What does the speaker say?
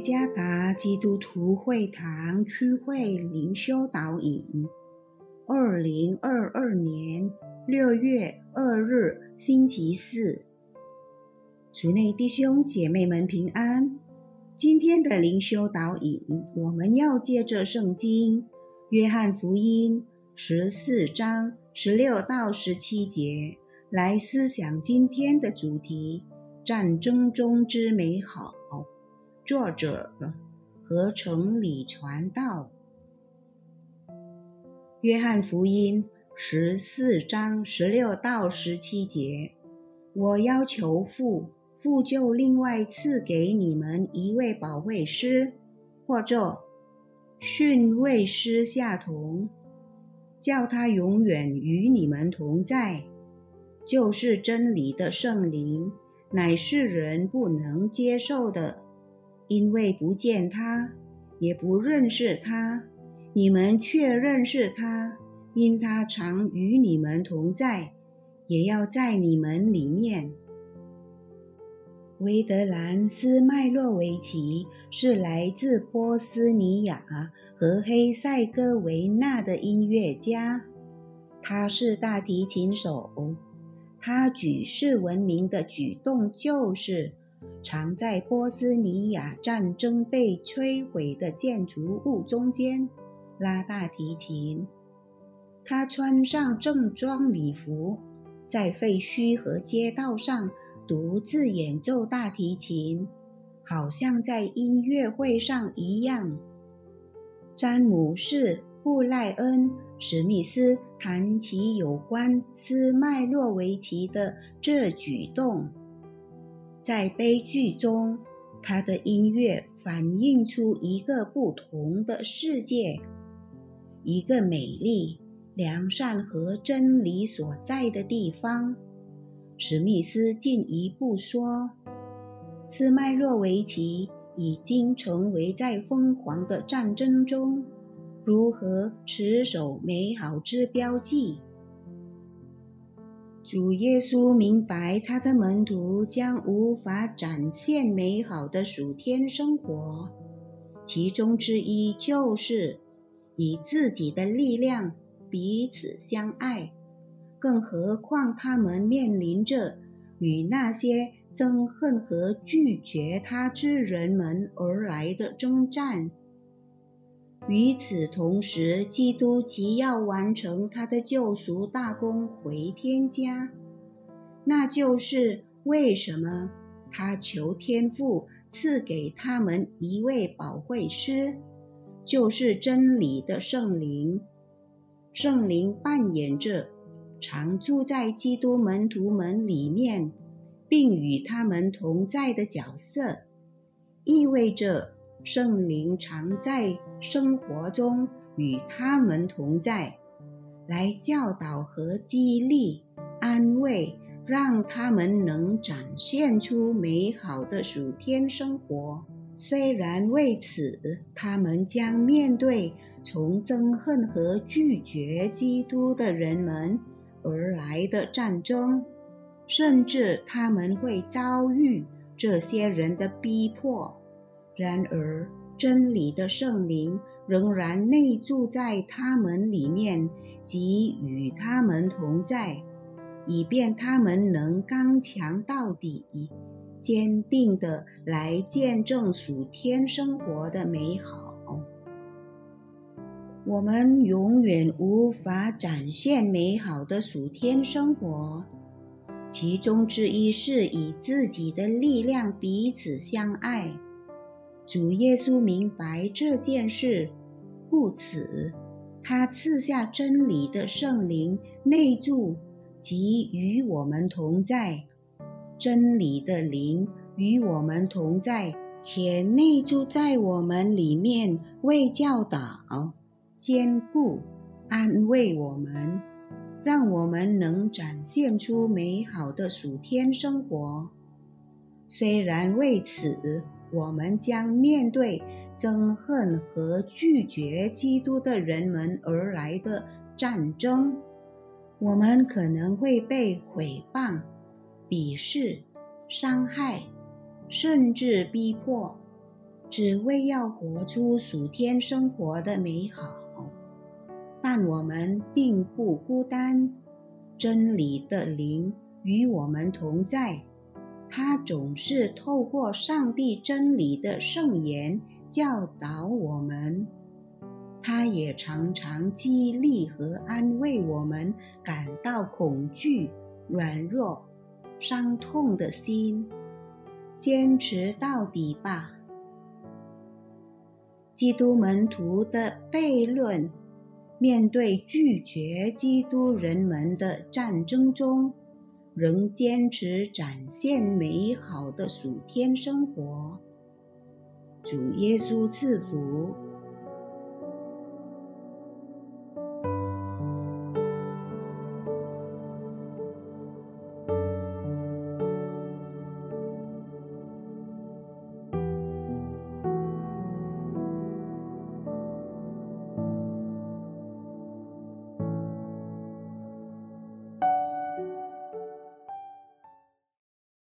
加达基督徒会堂区会灵修导引，二零二二年六月二日星期四，主内弟兄姐妹们平安。今天的灵修导引，我们要借着圣经《约翰福音》十四章十六到十七节来思想今天的主题：战争中之美好。作者合成里传道，《约翰福音》十四章十六到十七节：我要求父，父就另外赐给你们一位保惠师，或者训卫师下同，叫他永远与你们同在，就是真理的圣灵，乃是人不能接受的。因为不见他，也不认识他，你们却认识他，因他常与你们同在，也要在你们里面。维德兰斯麦洛维奇是来自波斯尼亚和黑塞哥维纳的音乐家，他是大提琴手，他举世闻名的举动就是。常在波斯尼亚战争被摧毁的建筑物中间拉大提琴。他穿上正装礼服，在废墟和街道上独自演奏大提琴，好像在音乐会上一样。詹姆士·布赖恩·史密斯谈起有关斯麦洛维奇的这举动。在悲剧中，他的音乐反映出一个不同的世界，一个美丽、良善和真理所在的地方。史密斯进一步说：“斯麦洛维奇已经成为在疯狂的战争中如何持守美好之标记。”主耶稣明白，他的门徒将无法展现美好的属天生活，其中之一就是以自己的力量彼此相爱。更何况他们面临着与那些憎恨和拒绝他之人们而来的征战。与此同时，基督即要完成他的救赎大功，回天家。那就是为什么他求天父赐给他们一位保惠师，就是真理的圣灵。圣灵扮演着常住在基督门徒们里面，并与他们同在的角色，意味着。圣灵常在生活中与他们同在，来教导和激励、安慰，让他们能展现出美好的属天生活。虽然为此，他们将面对从憎恨和拒绝基督的人们而来的战争，甚至他们会遭遇这些人的逼迫。然而，真理的圣灵仍然内住在他们里面，即与他们同在，以便他们能刚强到底，坚定的来见证属天生活的美好。我们永远无法展现美好的属天生活，其中之一是以自己的力量彼此相爱。主耶稣明白这件事，故此，他赐下真理的圣灵内住，即与我们同在。真理的灵与我们同在，且内住在我们里面，为教导、坚固、安慰我们，让我们能展现出美好的属天生活。虽然为此，我们将面对憎恨和拒绝基督的人们而来的战争，我们可能会被毁谤、鄙视、伤害，甚至逼迫。只为要活出属天生活的美好。但我们并不孤单，真理的灵与我们同在。他总是透过上帝真理的圣言教导我们，他也常常激励和安慰我们感到恐惧、软弱、伤痛的心。坚持到底吧！基督门徒的悖论，面对拒绝基督人们的战争中。仍坚持展现美好的暑天生活。主耶稣赐福。